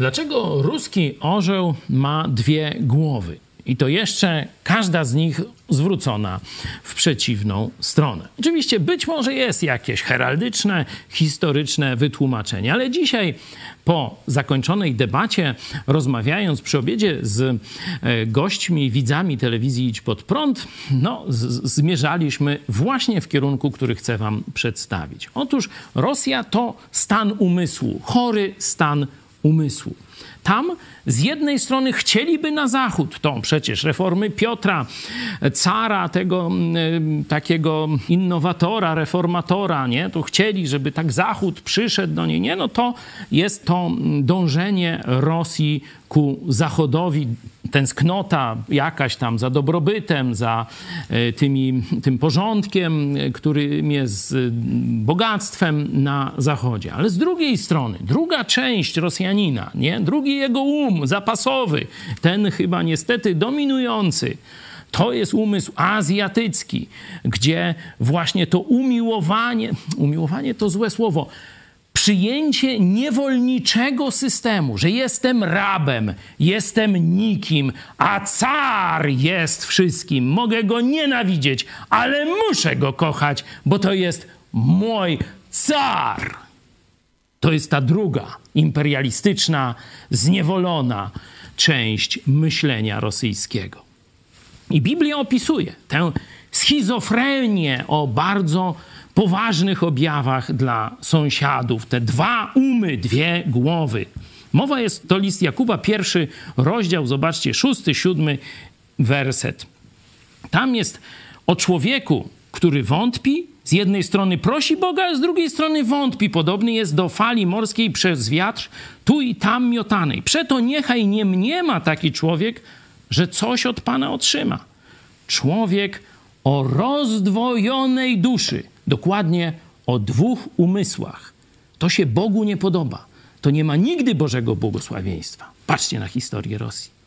Dlaczego ruski orzeł ma dwie głowy? I to jeszcze każda z nich zwrócona w przeciwną stronę. Oczywiście być może jest jakieś heraldyczne, historyczne wytłumaczenie, ale dzisiaj po zakończonej debacie, rozmawiając przy obiedzie z e, gośćmi, widzami telewizji Idź Pod Prąd, no, zmierzaliśmy właśnie w kierunku, który chcę wam przedstawić. Otóż Rosja to stan umysłu, chory stan umysłu. Tam z jednej strony chcieliby na zachód, to przecież reformy Piotra, cara, tego mm, takiego innowatora, reformatora, nie? To chcieli, żeby tak zachód przyszedł do niej, nie? No to jest to dążenie Rosji ku zachodowi, tęsknota jakaś tam za dobrobytem, za e, tymi, tym porządkiem, którym jest bogactwem na zachodzie. Ale z drugiej strony, druga część Rosjanina, nie? drugi jego um zapasowy, ten chyba niestety dominujący, to jest umysł azjatycki, gdzie właśnie to umiłowanie, umiłowanie to złe słowo, przyjęcie niewolniczego systemu, że jestem rabem, jestem nikim, a car jest wszystkim. Mogę go nienawidzieć, ale muszę go kochać, bo to jest mój car. To jest ta druga imperialistyczna, zniewolona część myślenia rosyjskiego. I Biblia opisuje tę schizofrenię o bardzo poważnych objawach dla sąsiadów. Te dwa umy, dwie głowy. Mowa jest, to list Jakuba, pierwszy rozdział, zobaczcie, szósty, siódmy werset. Tam jest o człowieku, który wątpi, z jednej strony prosi Boga, a z drugiej strony wątpi. Podobny jest do fali morskiej przez wiatr, tu i tam miotanej. Przeto niechaj nie mniema taki człowiek, że coś od Pana otrzyma. Człowiek o rozdwojonej duszy, dokładnie o dwóch umysłach. To się Bogu nie podoba. To nie ma nigdy Bożego błogosławieństwa. Patrzcie na historię Rosji.